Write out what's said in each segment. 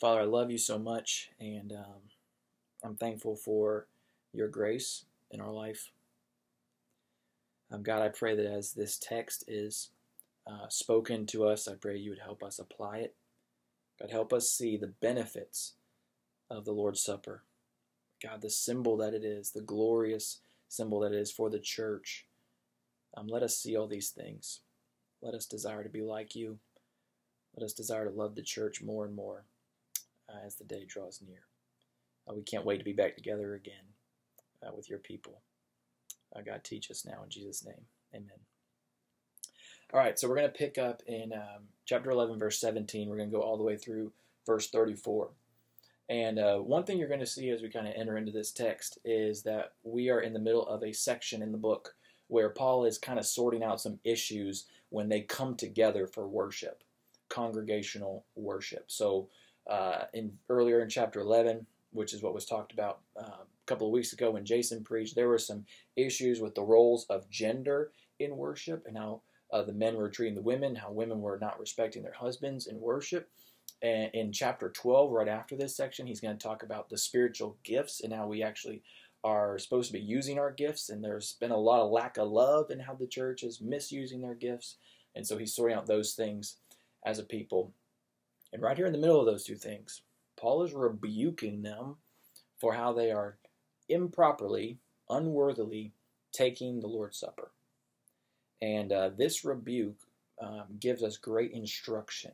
Father, I love you so much, and um, I'm thankful for your grace in our life. Um, God, I pray that as this text is uh, spoken to us, I pray you would help us apply it. God, help us see the benefits of the Lord's Supper. God, the symbol that it is, the glorious symbol that it is for the church. Um, let us see all these things. Let us desire to be like you. Let us desire to love the church more and more uh, as the day draws near. Uh, we can't wait to be back together again uh, with your people. Uh, God, teach us now in Jesus' name. Amen. All right, so we're going to pick up in um, chapter 11, verse 17. We're going to go all the way through verse 34. And uh, one thing you're going to see as we kind of enter into this text is that we are in the middle of a section in the book where Paul is kind of sorting out some issues when they come together for worship, congregational worship. So, uh, in earlier in chapter 11, which is what was talked about uh, a couple of weeks ago when Jason preached, there were some issues with the roles of gender in worship and how uh, the men were treating the women, how women were not respecting their husbands in worship. And in chapter 12, right after this section, he's going to talk about the spiritual gifts and how we actually are supposed to be using our gifts. And there's been a lot of lack of love in how the church is misusing their gifts. And so he's sorting out those things as a people. And right here in the middle of those two things, Paul is rebuking them for how they are improperly, unworthily taking the Lord's Supper. And uh, this rebuke um, gives us great instruction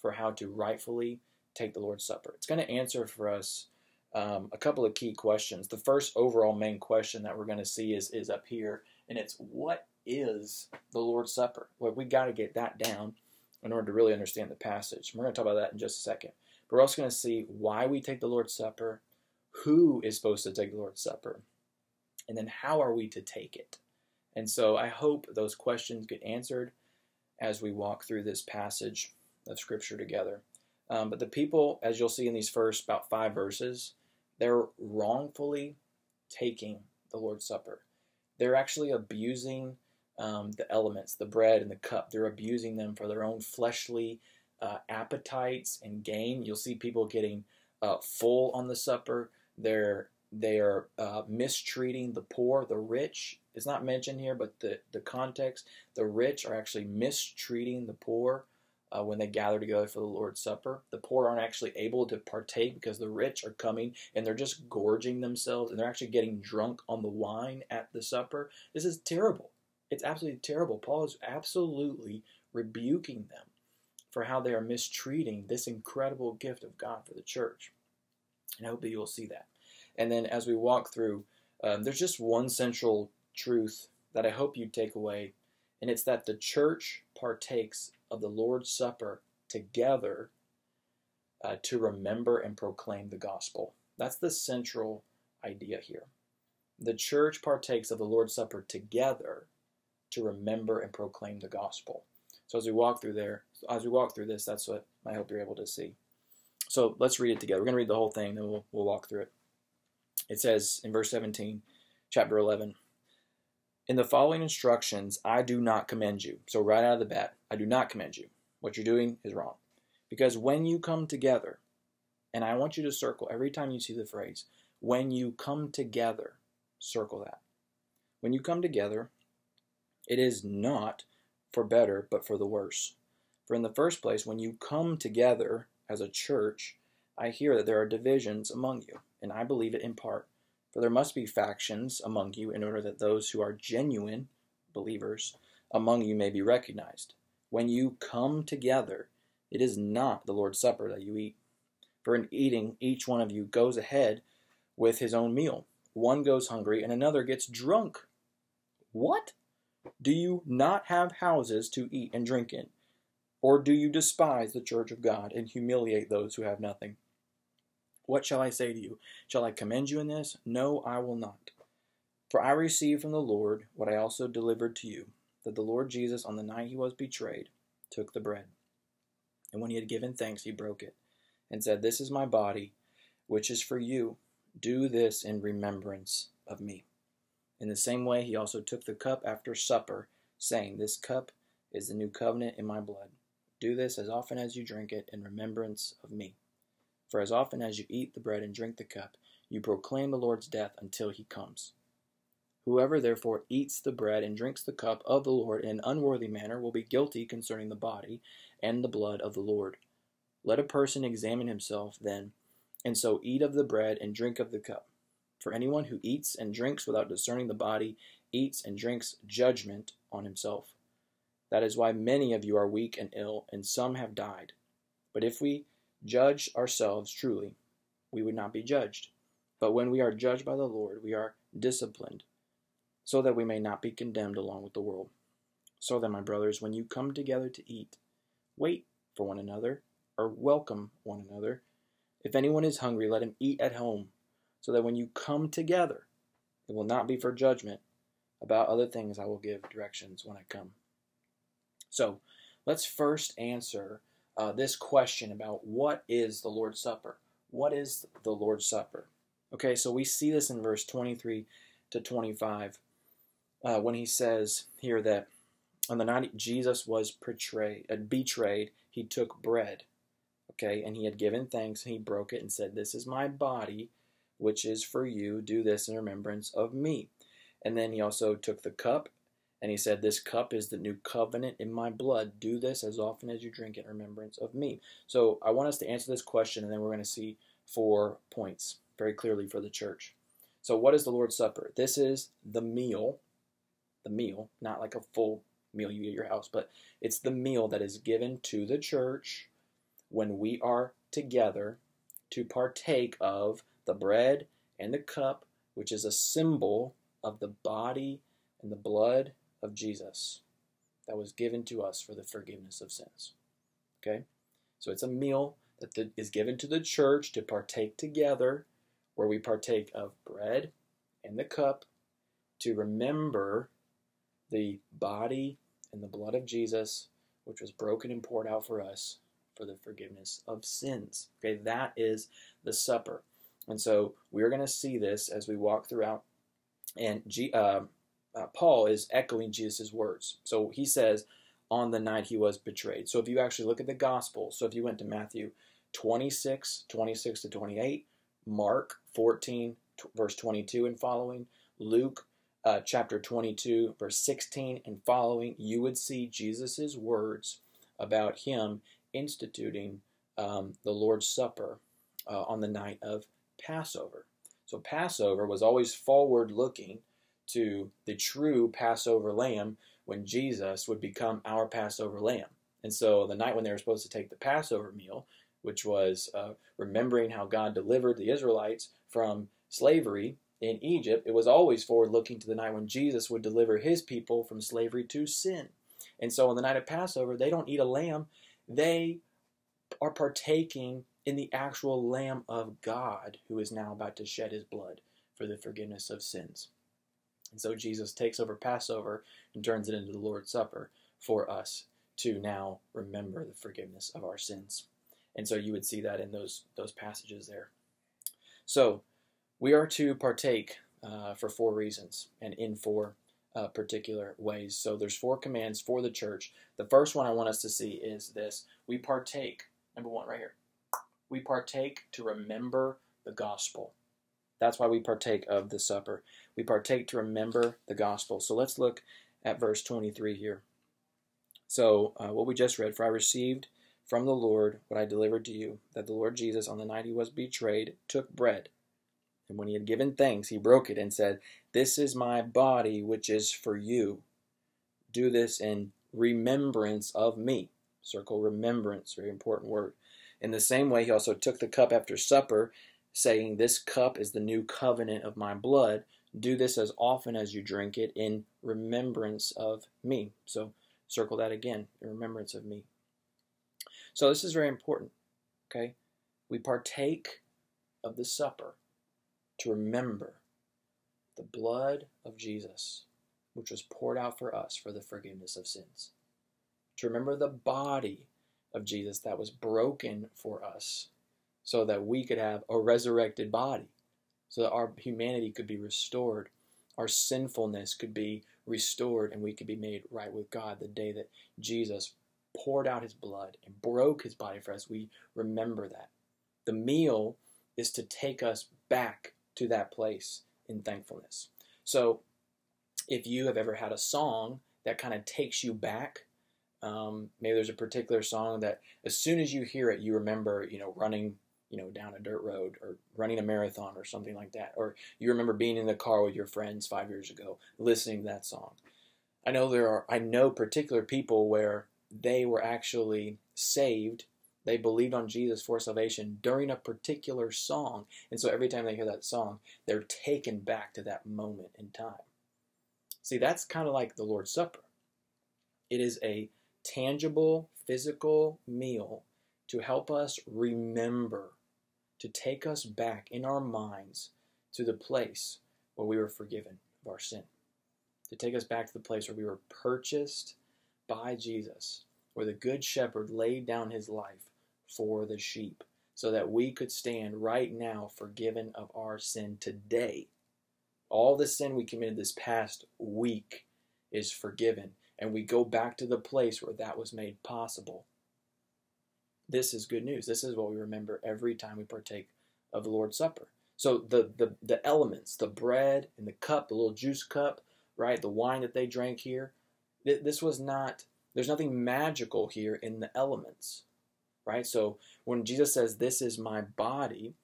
for how to rightfully take the Lord's Supper. It's going to answer for us um, a couple of key questions. The first overall main question that we're going to see is, is up here, and it's what is the Lord's Supper? Well, we got to get that down in order to really understand the passage. We're going to talk about that in just a second. But we're also going to see why we take the Lord's Supper, who is supposed to take the Lord's Supper, and then how are we to take it. And so I hope those questions get answered as we walk through this passage of Scripture together. Um, but the people, as you'll see in these first about five verses, they're wrongfully taking the Lord's Supper. They're actually abusing um, the elements, the bread and the cup. They're abusing them for their own fleshly uh, appetites and gain. You'll see people getting uh, full on the supper. They're they are uh, mistreating the poor, the rich. It's not mentioned here, but the, the context, the rich are actually mistreating the poor uh, when they gather together for the Lord's Supper. The poor aren't actually able to partake because the rich are coming and they're just gorging themselves and they're actually getting drunk on the wine at the supper. This is terrible. It's absolutely terrible. Paul is absolutely rebuking them for how they are mistreating this incredible gift of God for the church. And I hope that you'll see that. And then as we walk through, um, there's just one central truth that I hope you take away, and it's that the church partakes of the Lord's Supper together uh, to remember and proclaim the gospel. That's the central idea here. The church partakes of the Lord's Supper together to remember and proclaim the gospel. So as we walk through there, as we walk through this, that's what I hope you're able to see. So let's read it together. We're going to read the whole thing, then we'll, we'll walk through it. It says in verse 17, chapter 11, In the following instructions, I do not commend you. So right out of the bat, I do not commend you. What you're doing is wrong. Because when you come together, and I want you to circle every time you see the phrase, when you come together, circle that. When you come together, it is not for better, but for the worse. For in the first place, when you come together as a church, I hear that there are divisions among you, and I believe it in part. For there must be factions among you in order that those who are genuine believers among you may be recognized. When you come together, it is not the Lord's Supper that you eat. For in eating, each one of you goes ahead with his own meal. One goes hungry and another gets drunk. What? Do you not have houses to eat and drink in? Or do you despise the church of God and humiliate those who have nothing? What shall I say to you? Shall I commend you in this? No, I will not. For I received from the Lord what I also delivered to you that the Lord Jesus, on the night he was betrayed, took the bread. And when he had given thanks, he broke it, and said, This is my body, which is for you. Do this in remembrance of me. In the same way, he also took the cup after supper, saying, This cup is the new covenant in my blood. Do this as often as you drink it in remembrance of me. For as often as you eat the bread and drink the cup, you proclaim the Lord's death until he comes. Whoever therefore eats the bread and drinks the cup of the Lord in an unworthy manner will be guilty concerning the body and the blood of the Lord. Let a person examine himself then, and so eat of the bread and drink of the cup. For anyone who eats and drinks without discerning the body eats and drinks judgment on himself. That is why many of you are weak and ill, and some have died. But if we judge ourselves truly, we would not be judged. But when we are judged by the Lord, we are disciplined, so that we may not be condemned along with the world. So then, my brothers, when you come together to eat, wait for one another, or welcome one another. If anyone is hungry, let him eat at home, so that when you come together, it will not be for judgment. About other things, I will give directions when I come. So, let's first answer uh, this question about what is the Lord's Supper? What is the Lord's Supper? Okay, so we see this in verse 23 to 25 uh, when he says here that on the night Jesus was betrayed, uh, betrayed, he took bread, okay, and he had given thanks, and he broke it and said, This is my body, which is for you. Do this in remembrance of me. And then he also took the cup and he said, This cup is the new covenant in my blood. Do this as often as you drink in remembrance of me. So I want us to answer this question, and then we're going to see four points very clearly for the church. So, what is the Lord's Supper? This is the meal, the meal, not like a full meal you eat at your house, but it's the meal that is given to the church when we are together to partake of the bread and the cup, which is a symbol of the body and the blood of Jesus that was given to us for the forgiveness of sins. Okay? So it's a meal that is given to the church to partake together, where we partake of bread and the cup to remember the body and the blood of Jesus, which was broken and poured out for us for the forgiveness of sins. Okay, that is the supper. And so we're going to see this as we walk throughout. And G, uh, uh, Paul is echoing Jesus' words. So he says, on the night he was betrayed. So if you actually look at the gospel, so if you went to Matthew 26, 26 to 28, Mark 14, t- verse 22 and following, Luke uh, chapter 22, verse 16 and following, you would see Jesus' words about him instituting um, the Lord's Supper uh, on the night of Passover. So Passover was always forward looking to the true Passover lamb when Jesus would become our Passover lamb. And so the night when they were supposed to take the Passover meal, which was uh, remembering how God delivered the Israelites from slavery in Egypt, it was always forward looking to the night when Jesus would deliver his people from slavery to sin. And so on the night of Passover, they don't eat a lamb, they are partaking in the actual Lamb of God who is now about to shed his blood for the forgiveness of sins. And so Jesus takes over Passover and turns it into the Lord's Supper for us to now remember the forgiveness of our sins. And so you would see that in those those passages there. So we are to partake uh, for four reasons and in four uh, particular ways. So there's four commands for the church. The first one I want us to see is this: we partake. Number one, right here. We partake to remember the gospel. That's why we partake of the supper. We partake to remember the gospel. So let's look at verse 23 here. So, uh, what we just read For I received from the Lord what I delivered to you, that the Lord Jesus, on the night he was betrayed, took bread. And when he had given thanks, he broke it and said, This is my body, which is for you. Do this in remembrance of me. Circle remembrance, very important word. In the same way, he also took the cup after supper saying, This cup is the new covenant of my blood. Do this as often as you drink it in remembrance of me. So circle that again, in remembrance of me. So this is very important. Okay? We partake of the supper to remember the blood of Jesus, which was poured out for us for the forgiveness of sins. To remember the body of Jesus that was broken for us so that we could have a resurrected body, so that our humanity could be restored, our sinfulness could be restored, and we could be made right with God the day that Jesus poured out his blood and broke his body for us. We remember that. The meal is to take us back to that place in thankfulness. So, if you have ever had a song that kind of takes you back, um, maybe there's a particular song that as soon as you hear it, you remember, you know, running, you know, down a dirt road or running a marathon or something like that, or you remember being in the car with your friends five years ago, listening to that song. I know there are, I know particular people where they were actually saved they believed on Jesus for salvation during a particular song. And so every time they hear that song, they're taken back to that moment in time. See, that's kind of like the Lord's Supper. It is a tangible, physical meal to help us remember, to take us back in our minds to the place where we were forgiven of our sin, to take us back to the place where we were purchased by Jesus, where the Good Shepherd laid down his life for the sheep, so that we could stand right now forgiven of our sin today. All the sin we committed this past week is forgiven, and we go back to the place where that was made possible. This is good news. This is what we remember every time we partake of the Lord's Supper. So the, the, the elements, the bread and the cup, the little juice cup, right, the wine that they drank here, this was not, there's nothing magical here in the elements right? So when Jesus says, This is my body,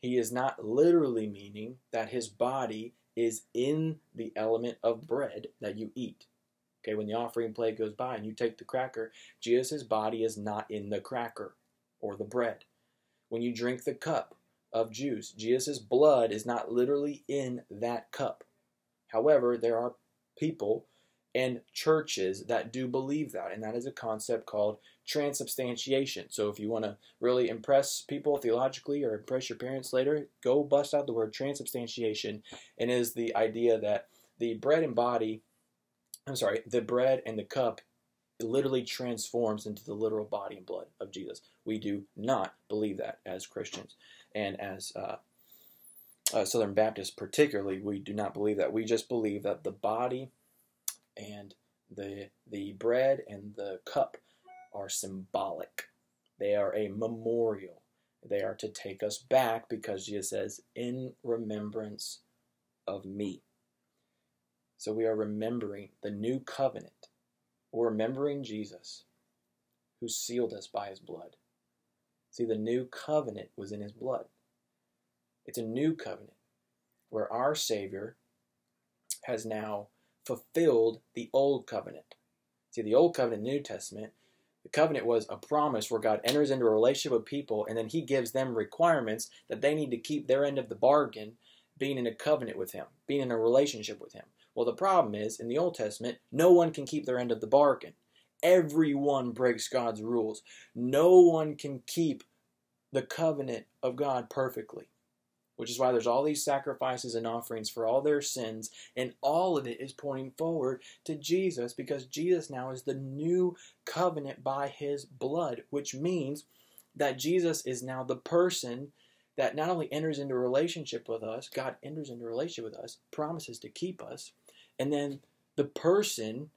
he is not literally meaning that his body is in the element of bread that you eat. Okay, when the offering plate goes by and you take the cracker, Jesus' body is not in the cracker or the bread. When you drink the cup of juice, Jesus' blood is not literally in that cup. However, there are people and churches that do believe that, and that is a concept called transubstantiation. So if you want to really impress people theologically or impress your parents later, go bust out the word transubstantiation, and is the idea that the bread and body, I'm sorry, the bread and the cup literally transforms into the literal body and blood of Jesus. We do not believe that as Christians, and as uh, uh, Southern Baptists particularly, we do not believe that. We just believe that the body and the the bread and the cup are symbolic. They are a memorial. They are to take us back because Jesus says, in remembrance of me. So we are remembering the new covenant. We're remembering Jesus who sealed us by his blood. See, the new covenant was in his blood. It's a new covenant where our Savior has now fulfilled the old covenant. See, the old covenant, New Testament, the covenant was a promise where God enters into a relationship with people and then he gives them requirements that they need to keep their end of the bargain being in a covenant with him, being in a relationship with him. Well, the problem is in the Old Testament, no one can keep their end of the bargain. Everyone breaks God's rules. No one can keep the covenant of God perfectly which is why there's all these sacrifices and offerings for all their sins, and all of it is pointing forward to Jesus because Jesus now is the new covenant by his blood, which means that Jesus is now the person that not only enters into a relationship with us, God enters into a relationship with us, promises to keep us, and then the person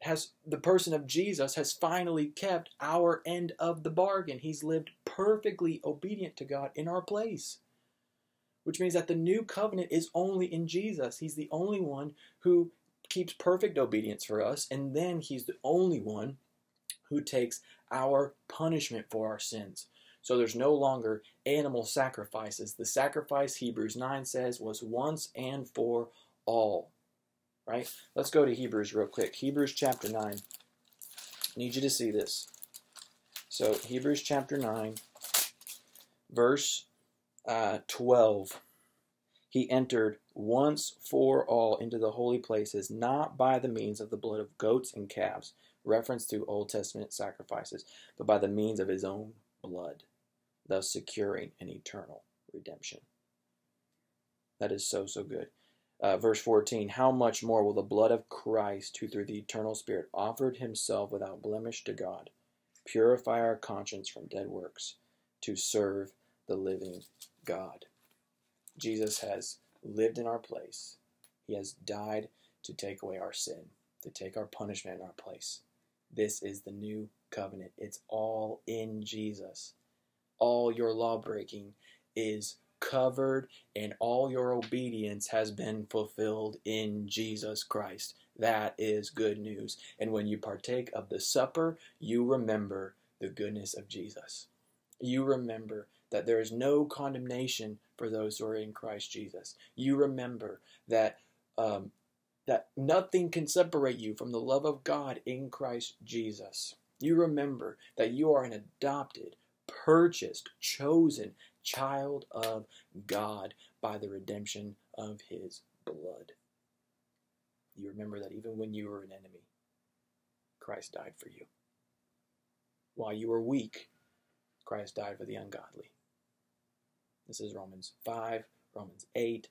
has the person of Jesus has finally kept our end of the bargain. He's lived perfectly obedient to God in our place which means that the new covenant is only in Jesus. He's the only one who keeps perfect obedience for us, and then he's the only one who takes our punishment for our sins. So there's no longer animal sacrifices. The sacrifice, Hebrews 9 says, was once and for all. Right? Let's go to Hebrews real quick. Hebrews chapter 9. I need you to see this. So, Hebrews chapter 9, verse uh, 12, he entered once for all into the holy places, not by the means of the blood of goats and calves, reference to Old Testament sacrifices, but by the means of his own blood, thus securing an eternal redemption. That is so, so good. Uh, verse 14 How much more will the blood of Christ, who through the eternal Spirit offered himself without blemish to God, purify our conscience from dead works to serve the living God. Jesus has lived in our place. He has died to take away our sin, to take our punishment in our place. This is the new covenant. It's all in Jesus. all your law breaking is covered and all your obedience has been fulfilled in Jesus Christ. That is good news. And when you partake of the supper, you remember the goodness of Jesus. You remember that there is no condemnation for those who are in Christ Jesus. You remember that um, that nothing can separate you from the love of God in Christ Jesus. You remember that you are an adopted, purchased, chosen child of God by the redemption of His blood. You remember that even when you were an enemy, Christ died for you. While you were weak, Christ died for the ungodly. This is Romans 5, Romans 8.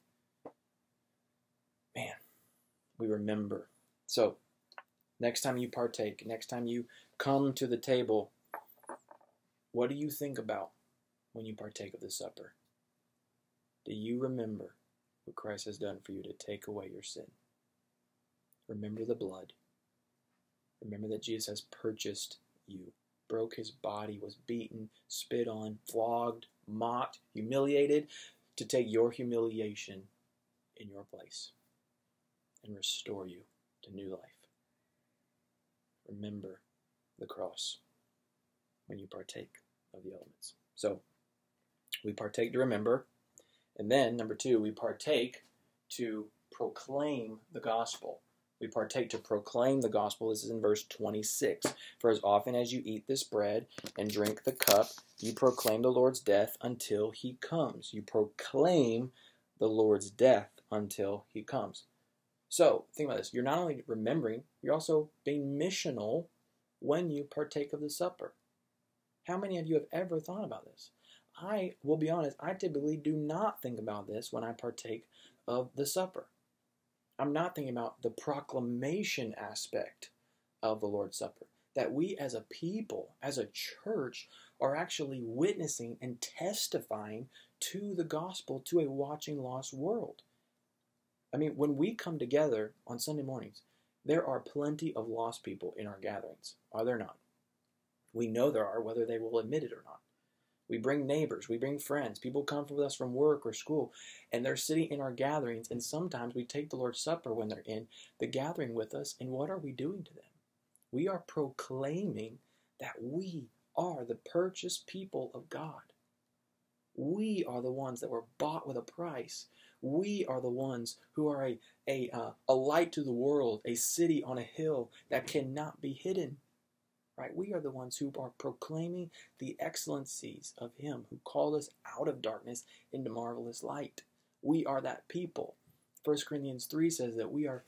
Man, we remember. So, next time you partake, next time you come to the table, what do you think about when you partake of the supper? Do you remember what Christ has done for you to take away your sin? Remember the blood. Remember that Jesus has purchased you, broke his body, was beaten, spit on, flogged, mocked, humiliated to take your humiliation in your place and restore you to new life. Remember the cross when you partake of the elements. So, we partake to remember. And then, number two, we partake to proclaim the gospel we partake to proclaim the gospel. This is in verse 26. For as often as you eat this bread and drink the cup, you proclaim the Lord's death until he comes. You proclaim the Lord's death until he comes. So, think about this. You're not only remembering, you're also being missional when you partake of the supper. How many of you have ever thought about this? I will be honest, I typically do not think about this when I partake of the supper. I'm not thinking about the proclamation aspect of the Lord's Supper. That we as a people, as a church, are actually witnessing and testifying to the gospel to a watching lost world. I mean, when we come together on Sunday mornings, there are plenty of lost people in our gatherings, are there not? We know there are, whether they will admit it or not. We bring neighbors, we bring friends. People come with us from work or school, and they're sitting in our gatherings. And sometimes we take the Lord's Supper when they're in the gathering with us. And what are we doing to them? We are proclaiming that we are the purchased people of God. We are the ones that were bought with a price. We are the ones who are a, a, uh, a light to the world, a city on a hill that cannot be hidden right? We are the ones who are proclaiming the excellencies of Him who called us out of darkness into marvelous light. We are that people. 1 Corinthians 3 says that we are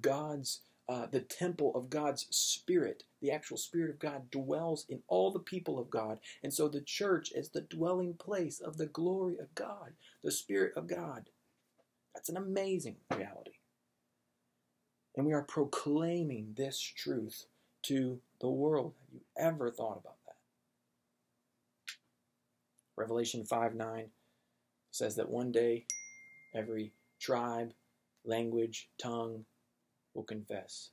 God's, uh, the temple of God's Spirit. The actual Spirit of God dwells in all the people of God. And so the church is the dwelling place of the glory of God, the Spirit of God. That's an amazing reality. And we are proclaiming this truth to the world. Have you ever thought about that? Revelation 5 9 says that one day every tribe, language, tongue will confess.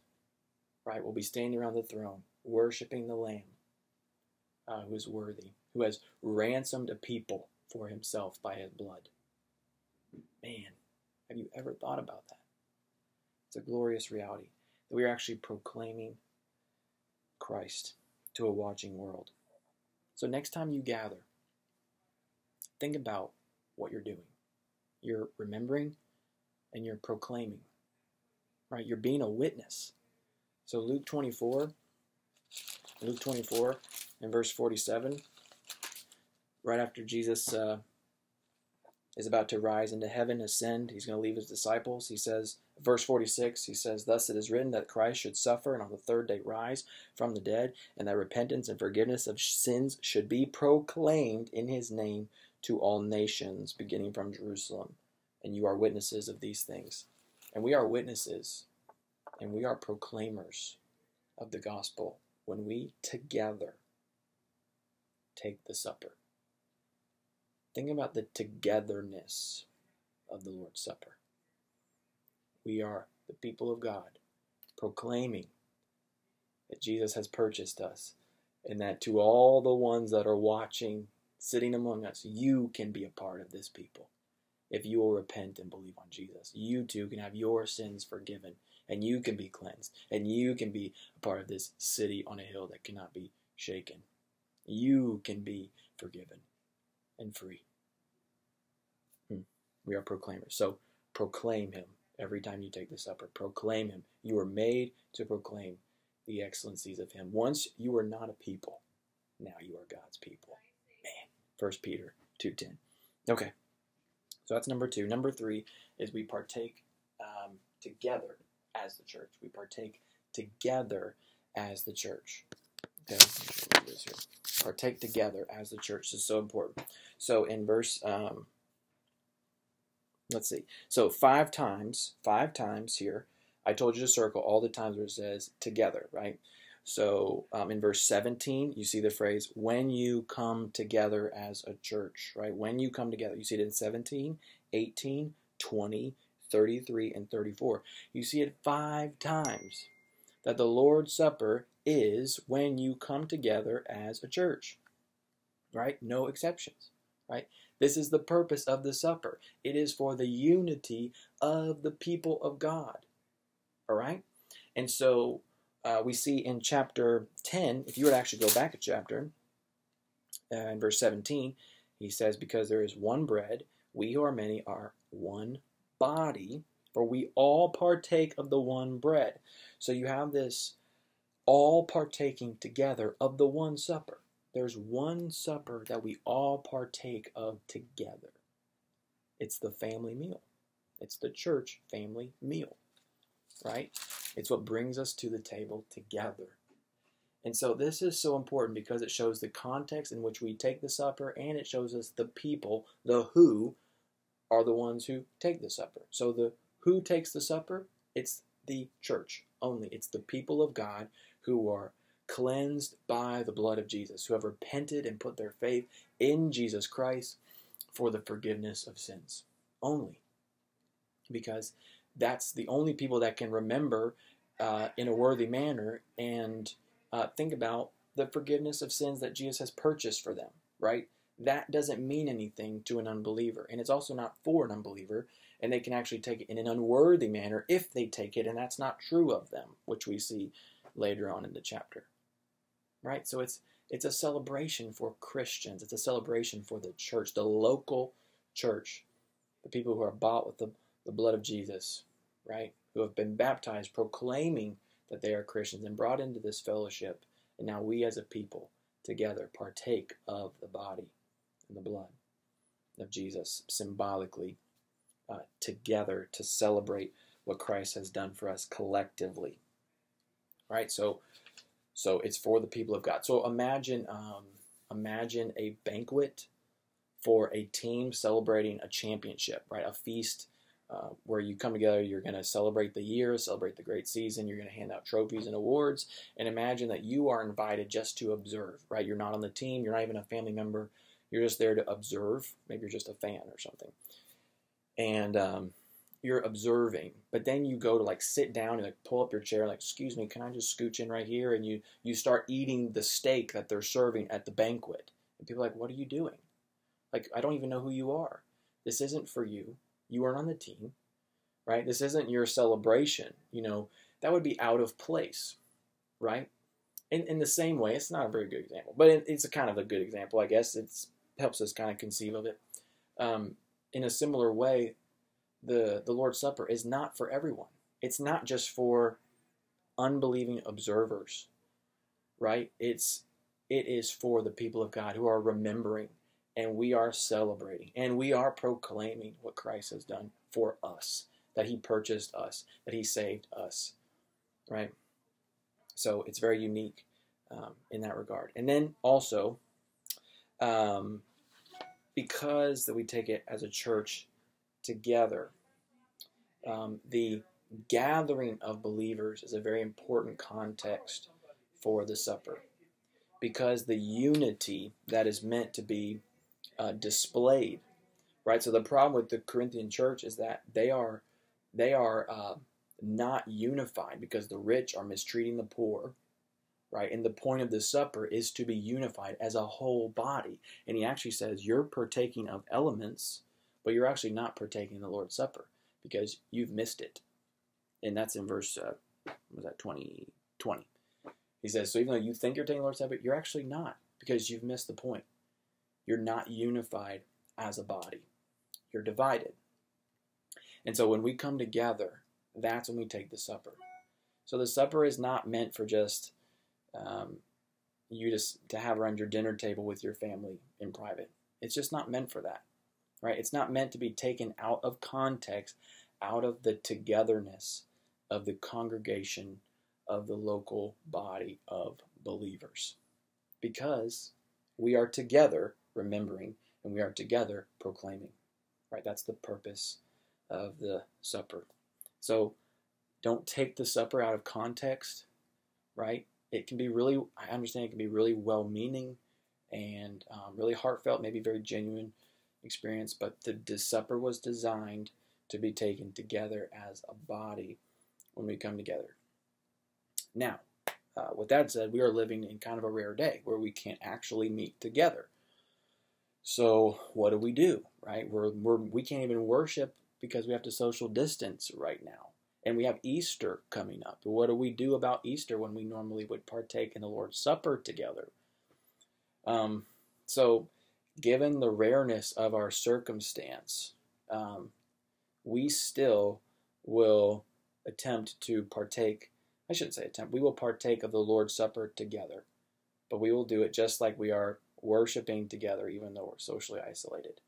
Right? We'll be standing around the throne, worshiping the Lamb uh, who is worthy, who has ransomed a people for himself by his blood. Man, have you ever thought about that? It's a glorious reality that we are actually proclaiming Christ to a watching world. So, next time you gather, think about what you're doing. You're remembering and you're proclaiming, right? You're being a witness. So, Luke 24, Luke 24 and verse 47, right after Jesus uh, is about to rise into heaven, ascend, he's going to leave his disciples. He says, Verse 46, he says, Thus it is written that Christ should suffer and on the third day rise from the dead, and that repentance and forgiveness of sins should be proclaimed in his name to all nations, beginning from Jerusalem. And you are witnesses of these things. And we are witnesses, and we are proclaimers of the gospel when we together take the supper. Think about the togetherness of the Lord's Supper. We are the people of God, proclaiming that Jesus has purchased us, and that to all the ones that are watching, sitting among us, you can be a part of this people. If you will repent and believe on Jesus, you too can have your sins forgiven and you can be cleansed and you can be a part of this city on a hill that cannot be shaken. You can be forgiven and free. Hmm. We are proclaimers. So proclaim him every time you take the supper. Proclaim him. You were made to proclaim the excellencies of him. Once you were not a people, now you are God's people. Man. First Peter 2.10. Okay. So that's number two. Number three is we partake um, together as the church. We partake together as the church. Okay, partake together as the church this is so important. So in verse, um, let's see. So five times, five times here, I told you to circle all the times where it says together, right? So um, in verse 17, you see the phrase, when you come together as a church, right? When you come together. You see it in 17, 18, 20, 33, and 34. You see it five times that the Lord's Supper is when you come together as a church, right? No exceptions, right? This is the purpose of the supper. It is for the unity of the people of God, all right? And so uh, we see in chapter 10, if you would actually go back a chapter, uh, in verse 17, he says, Because there is one bread, we who are many are one body, for we all partake of the one bread. So you have this all partaking together of the one supper. There's one supper that we all partake of together. It's the family meal. It's the church family meal, right? It's what brings us to the table together. And so this is so important because it shows the context in which we take the supper and it shows us the people, the who, are the ones who take the supper. So the who takes the supper? It's the church only. It's the people of God who are cleansed by the blood of Jesus, who have repented and put their faith in Jesus Christ for the forgiveness of sins. Only. Because that's the only people that can remember uh, in a worthy manner and uh, think about the forgiveness of sins that Jesus has purchased for them, right? That doesn't mean anything to an unbeliever. And it's also not for an unbeliever. And they can actually take it in an unworthy manner if they take it, and that's not true of them, which we see later on in the chapter. Right? So it's it's a celebration for Christians. It's a celebration for the church, the local church, the people who are bought with the the blood of Jesus, right? Who have been baptized, proclaiming that they are Christians and brought into this fellowship. And now we as a people together partake of the body and the blood of Jesus symbolically uh, together to celebrate what Christ has done for us collectively. Right? So so it's for the people of God. So imagine um, imagine a banquet for a team celebrating a championship, right? A feast uh, where you come together, you're going to celebrate the year, celebrate the great season, you're going to hand out trophies and awards, and imagine that you are invited just to observe, right? You're not on the team, you're not even a family member, you're just there to observe. Maybe you're just a fan or something. And um, you're observing, but then you go to like sit down and like pull up your chair, like, excuse me, can I just scooch in right here? And you, you start eating the steak that they're serving at the banquet. And people are like, what are you doing? Like, I don't even know who you are. This isn't for you you aren't on the team, right? This isn't your celebration. You know, that would be out of place, right? In, in the same way, it's not a very good example, but it, it's a kind of a good example, I guess. It helps us kind of conceive of it. Um, in a similar way, the, the Lord's Supper is not for everyone. It's not just for unbelieving observers, right? It's it is for the people of God who are remembering and we are celebrating and we are proclaiming what Christ has done for us that he purchased us, that he saved us, right? So it's very unique um, in that regard. And then also, um, because that we take it as a church together, um, the gathering of believers is a very important context for the supper because the unity that is meant to be uh, displayed, right? So the problem with the Corinthian church is that they are they are uh, not unified because the rich are mistreating the poor, right? And the point of the supper is to be unified as a whole body. And he actually says you're partaking of elements, but you're actually not partaking the Lord's Supper because you've missed it. And that's in verse, uh, was that 20, 20. He says, so even though you think you're taking the Lord's Supper, you're actually not because you've missed the point. You're not unified as a body. You're divided. And so when we come together, that's when we take the supper. So the supper is not meant for just um, you just to have around your dinner table with your family in private. It's just not meant for that, right? It's not meant to be taken out of context, out of the togetherness of the congregation of the local body of believers, because we are together remembering and we are together proclaiming, right? That's the purpose of the supper. So don't take the supper out of context, right? It can be really, I understand it can be really well meaning and um, really heartfelt, maybe very genuine experience, but the, the supper was designed to be taken together as a body when we come together. Now, uh, with that said, we are living in kind of a rare day where we can't actually meet together. So what do we do, right? We're, we're, we can't even worship because we have to social distance right now. And we have Easter coming up. What do we do about Easter when we normally would partake in the Lord's Supper together? Um, so, given the rareness of our circumstance, um, we still will attempt to partake. I shouldn't say attempt. We will partake of the Lord's Supper together, but we will do it just like we are worshiping together, even though we're socially isolated.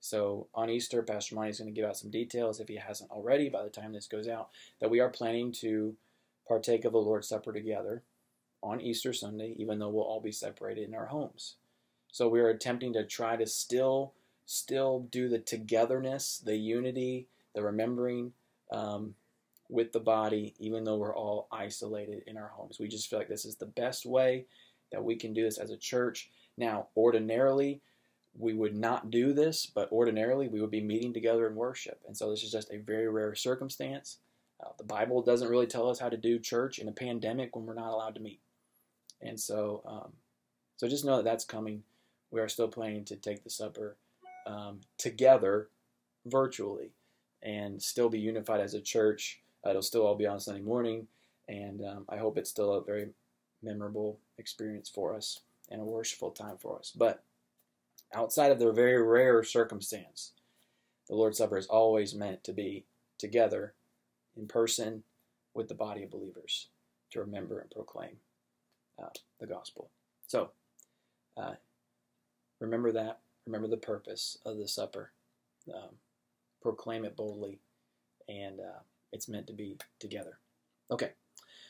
So on Easter, Pastor Monty is going to give out some details, if he hasn't already by the time this goes out, that we are planning to partake of the Lord's Supper together on Easter Sunday, even though we'll all be separated in our homes. So we are attempting to try to still, still do the togetherness, the unity, the remembering um, with the body, even though we're all isolated in our homes. We just feel like this is the best way that we can do this as a church. Now, ordinarily, we would not do this, but ordinarily we would be meeting together in worship. And so this is just a very rare circumstance. Uh, the Bible doesn't really tell us how to do church in a pandemic when we're not allowed to meet. And so, um, so just know that that's coming. We are still planning to take the supper um, together virtually and still be unified as a church. Uh, it'll still all be on Sunday morning, and um, I hope it's still a very memorable experience for us and a worshipful time for us. But outside of the very rare circumstance, the Lord's Supper is always meant to be together in person with the body of believers to remember and proclaim uh, the gospel. So, uh, remember that. Remember the purpose of the supper. Um, proclaim it boldly, and uh, it's meant to be together. Okay,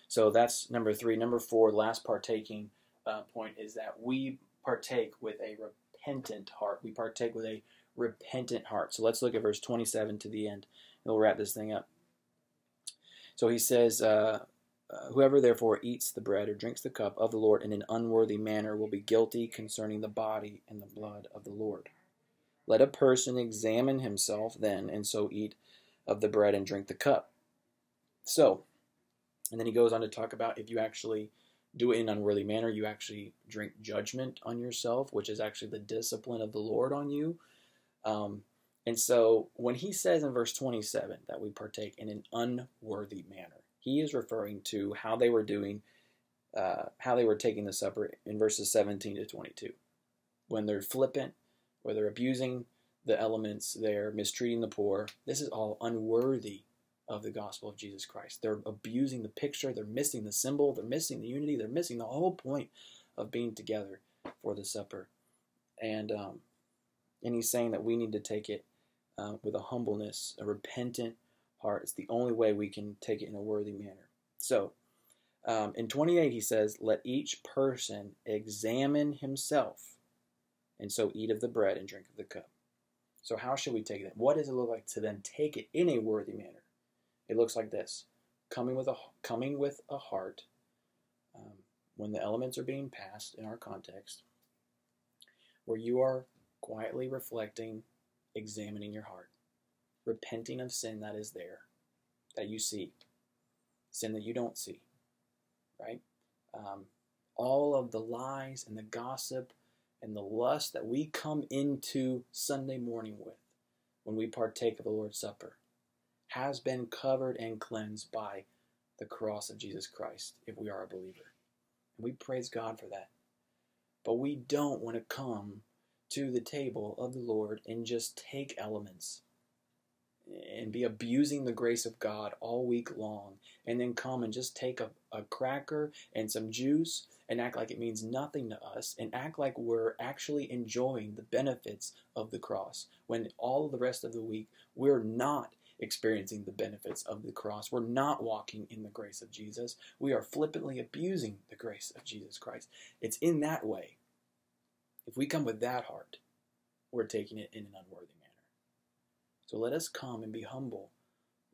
so that's number three. Number four, last partaking uh, point is that we partake with a repentant heart. We partake with a repentant heart. So let's look at verse 27 to the end, and we'll wrap this thing up. So he says, uh, uh, Whoever therefore eats the bread or drinks the cup of the Lord in an unworthy manner will be guilty concerning the body and the blood of the Lord. Let a person examine himself then, and so eat of the bread and drink the cup. So, and then he goes on to talk about if you actually do it in an unworthy manner, you actually drink judgment on yourself, which is actually the discipline of the Lord on you. Um, and so when he says in verse 27 that we partake in an unworthy manner, he is referring to how they were doing, uh, how they were taking the supper in verses 17 to 22. When they're flippant, where they're abusing the elements, they're mistreating the poor, this is all unworthy of the gospel of Jesus Christ. They're abusing the picture, they're missing the symbol, they're missing the unity, they're missing the whole point of being together for the supper. And um, and he's saying that we need to take it uh, with a humbleness, a repentant heart. It's the only way we can take it in a worthy manner. So, um, in 28, he says, Let each person examine himself, and so eat of the bread and drink of the cup. So, how should we take it? What does it look like to then take it in a worthy manner? It looks like this coming with a, coming with a heart um, when the elements are being passed in our context, where you are quietly reflecting, examining your heart, repenting of sin that is there, that you see, sin that you don't see, right? Um, all of the lies and the gossip and the lust that we come into Sunday morning with when we partake of the Lord's Supper has been covered and cleansed by the cross of Jesus Christ if we are a believer. And we praise God for that. But we don't want to come to the table of the Lord and just take elements and be abusing the grace of God all week long and then come and just take a, a cracker and some juice and act like it means nothing to us and act like we're actually enjoying the benefits of the cross when all the rest of the week we're not experiencing the benefits of the cross. We're not walking in the grace of Jesus. We are flippantly abusing the grace of Jesus Christ. It's in that way. If we come with that heart, we're taking it in an unworthy manner. So let us come and be humble.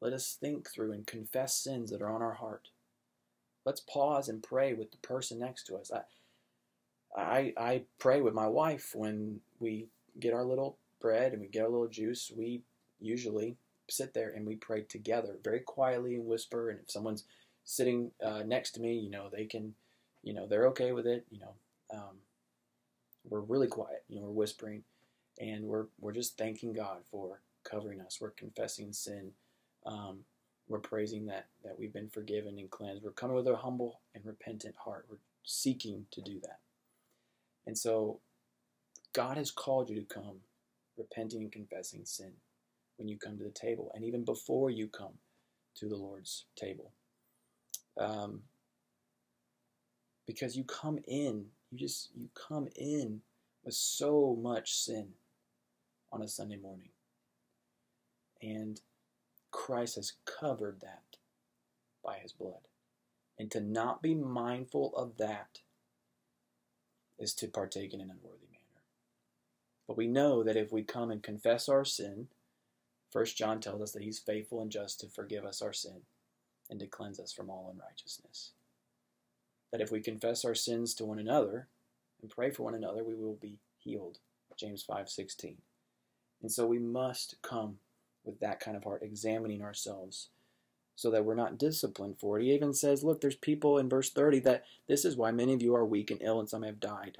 Let us think through and confess sins that are on our heart. Let's pause and pray with the person next to us. I, I, I pray with my wife when we get our little bread and we get our little juice. We usually sit there and we pray together, very quietly and whisper. And if someone's sitting uh, next to me, you know, they can, you know, they're okay with it. You know, um, we're really quiet. You know, we're whispering, and we're we're just thanking God for covering us. We're confessing sin. Um, we're praising that that we've been forgiven and cleansed. We're coming with a humble and repentant heart. We're seeking to do that. And so, God has called you to come, repenting and confessing sin when you come to the table, and even before you come to the Lord's table. Um, because you come in, you just you come in with so much sin on a Sunday morning. And Christ has covered that by his blood. And to not be mindful of that is to partake in an unworthy manner. But we know that if we come and confess our sin, First John tells us that he's faithful and just to forgive us our sin and to cleanse us from all unrighteousness. That if we confess our sins to one another and pray for one another, we will be healed. James 5:16. And so we must come with that kind of heart, examining ourselves so that we're not disciplined for it. He even says, look, there's people in verse 30 that this is why many of you are weak and ill and some have died.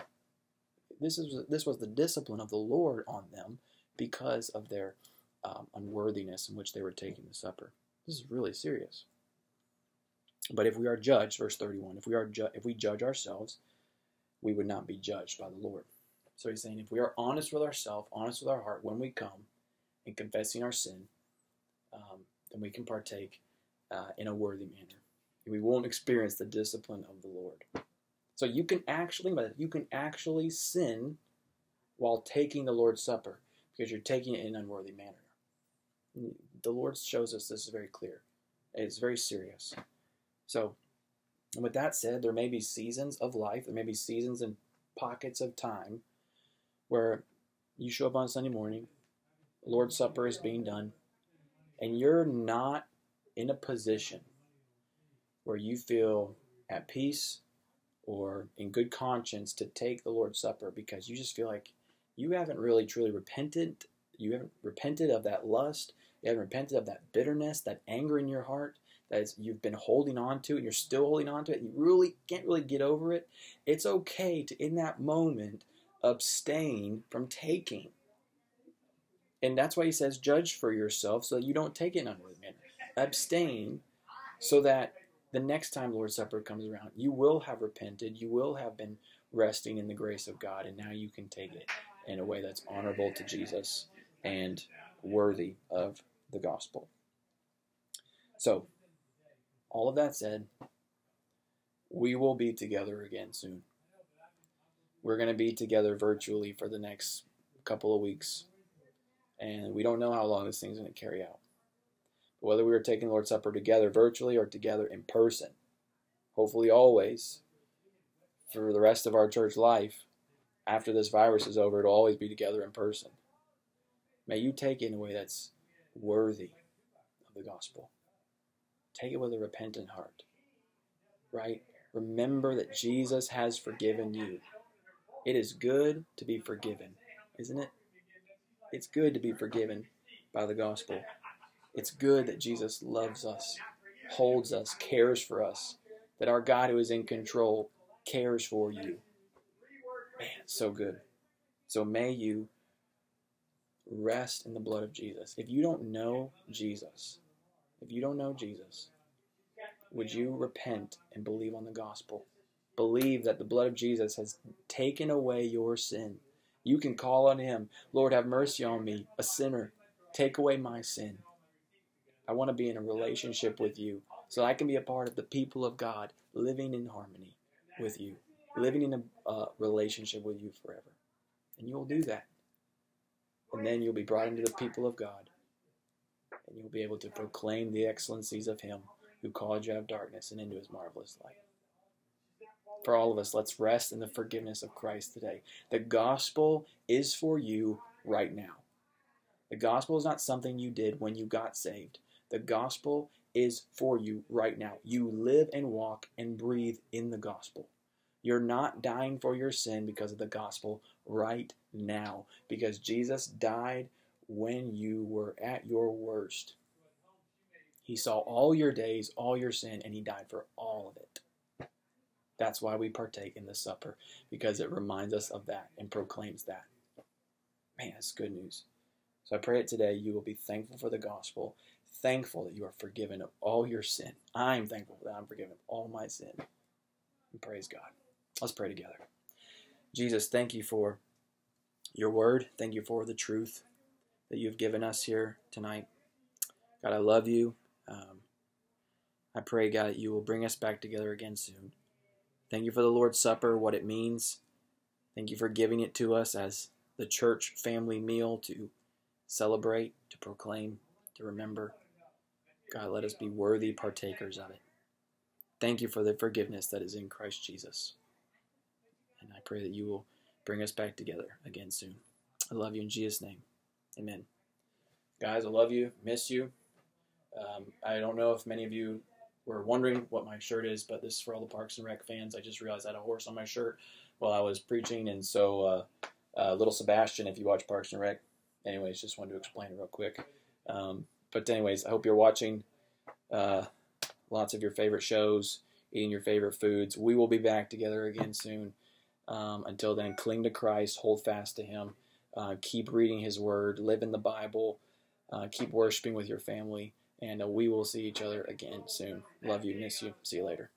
This is this was the discipline of the Lord on them because of their um, unworthiness in which they were taking the supper. This is really serious. But if we are judged, verse 31, if we are ju- if we judge ourselves, we would not be judged by the Lord. So he's saying if we are honest with ourselves, honest with our heart when we come and confessing our sin, um, then we can partake uh, in a worthy manner. And we won't experience the discipline of the Lord. So you can actually, you can actually sin while taking the Lord's Supper because you're taking it in an unworthy manner. The Lord shows us this is very clear. It's very serious. So, and with that said, there may be seasons of life, there may be seasons and pockets of time where you show up on Sunday morning, Lord's Supper is being done, and you're not in a position where you feel at peace or in good conscience to take the Lord's Supper because you just feel like you haven't really truly repented. You haven't repented of that lust. You haven't repented of that bitterness, that anger in your heart that you've been holding on to and you're still holding on to it. you really can't really get over it. It's okay to, in that moment, abstain from taking. And that's why he says, judge for yourself so that you don't take it in unworthy manner. Abstain so that the next time Lord's Supper comes around, you will have repented, you will have been resting in the grace of God, and now you can take it in a way that's honorable to Jesus and worthy of the gospel. So, all of that said, we will be together again soon. We're going to be together virtually for the next couple of weeks. And we don't know how long this thing's going to carry out. But whether we are taking the Lord's Supper together virtually or together in person, hopefully always, for the rest of our church life, after this virus is over, it'll always be together in person. May you take it in a way that's worthy of the gospel. Take it with a repentant heart. Right? Remember that Jesus has forgiven you. It is good to be forgiven, isn't it? It's good to be forgiven by the gospel. It's good that Jesus loves us, holds us, cares for us, that our God who is in control cares for you. Man, so good. So may you rest in the blood of Jesus. If you don't know Jesus, if you don't know Jesus, would you repent and believe on the gospel? Believe that the blood of Jesus has taken away your sin. You can call on him. Lord, have mercy on me, a sinner. Take away my sin. I want to be in a relationship with you so I can be a part of the people of God living in harmony with you, living in a uh, relationship with you forever. And you'll do that. And then you'll be brought into the people of God. And you'll be able to proclaim the excellencies of Him who called you out of darkness and into His marvelous light. For all of us, let's rest in the forgiveness of Christ today. The gospel is for you right now. The gospel is not something you did when you got saved. The gospel is for you right now. You live and walk and breathe in the gospel. You're not dying for your sin because of the gospel right now, because Jesus died when you were at your worst. He saw all your days, all your sin, and He died for all of it. That's why we partake in the supper, because it reminds us of that and proclaims that. Man, it's good news. So I pray it today you will be thankful for the gospel thankful that you are forgiven of all your sin. I'm thankful that I'm forgiven of all my sin. And praise God. Let's pray together. Jesus, thank you for your word. Thank you for the truth that you've given us here tonight. God, I love you. Um, I pray, God, that you will bring us back together again soon. Thank you for the Lord's Supper, what it means. Thank you for giving it to us as the church family meal to celebrate, to proclaim, to remember. God, let us be worthy partakers of it. Thank you for the forgiveness that is in Christ Jesus. And I pray that you will bring us back together again soon. I love you in Jesus' name. Amen. Guys, I love you. Miss you. Um, I don't know if many of you were wondering what my shirt is, but this is for all the Parks and Rec fans. I just realized I had a horse on my shirt while I was preaching, and so uh, uh, little Sebastian, if you watch Parks and Rec. Anyways, just wanted to explain it real quick. Um, but anyways, I hope you're watching uh, lots of your favorite shows, eating your favorite foods. We will be back together again soon. Um, until then, cling to Christ, hold fast to Him, uh, keep reading His Word, live in the Bible, uh, keep worshiping with your family, and uh, we will see each other again soon. Love you, miss you. See you later.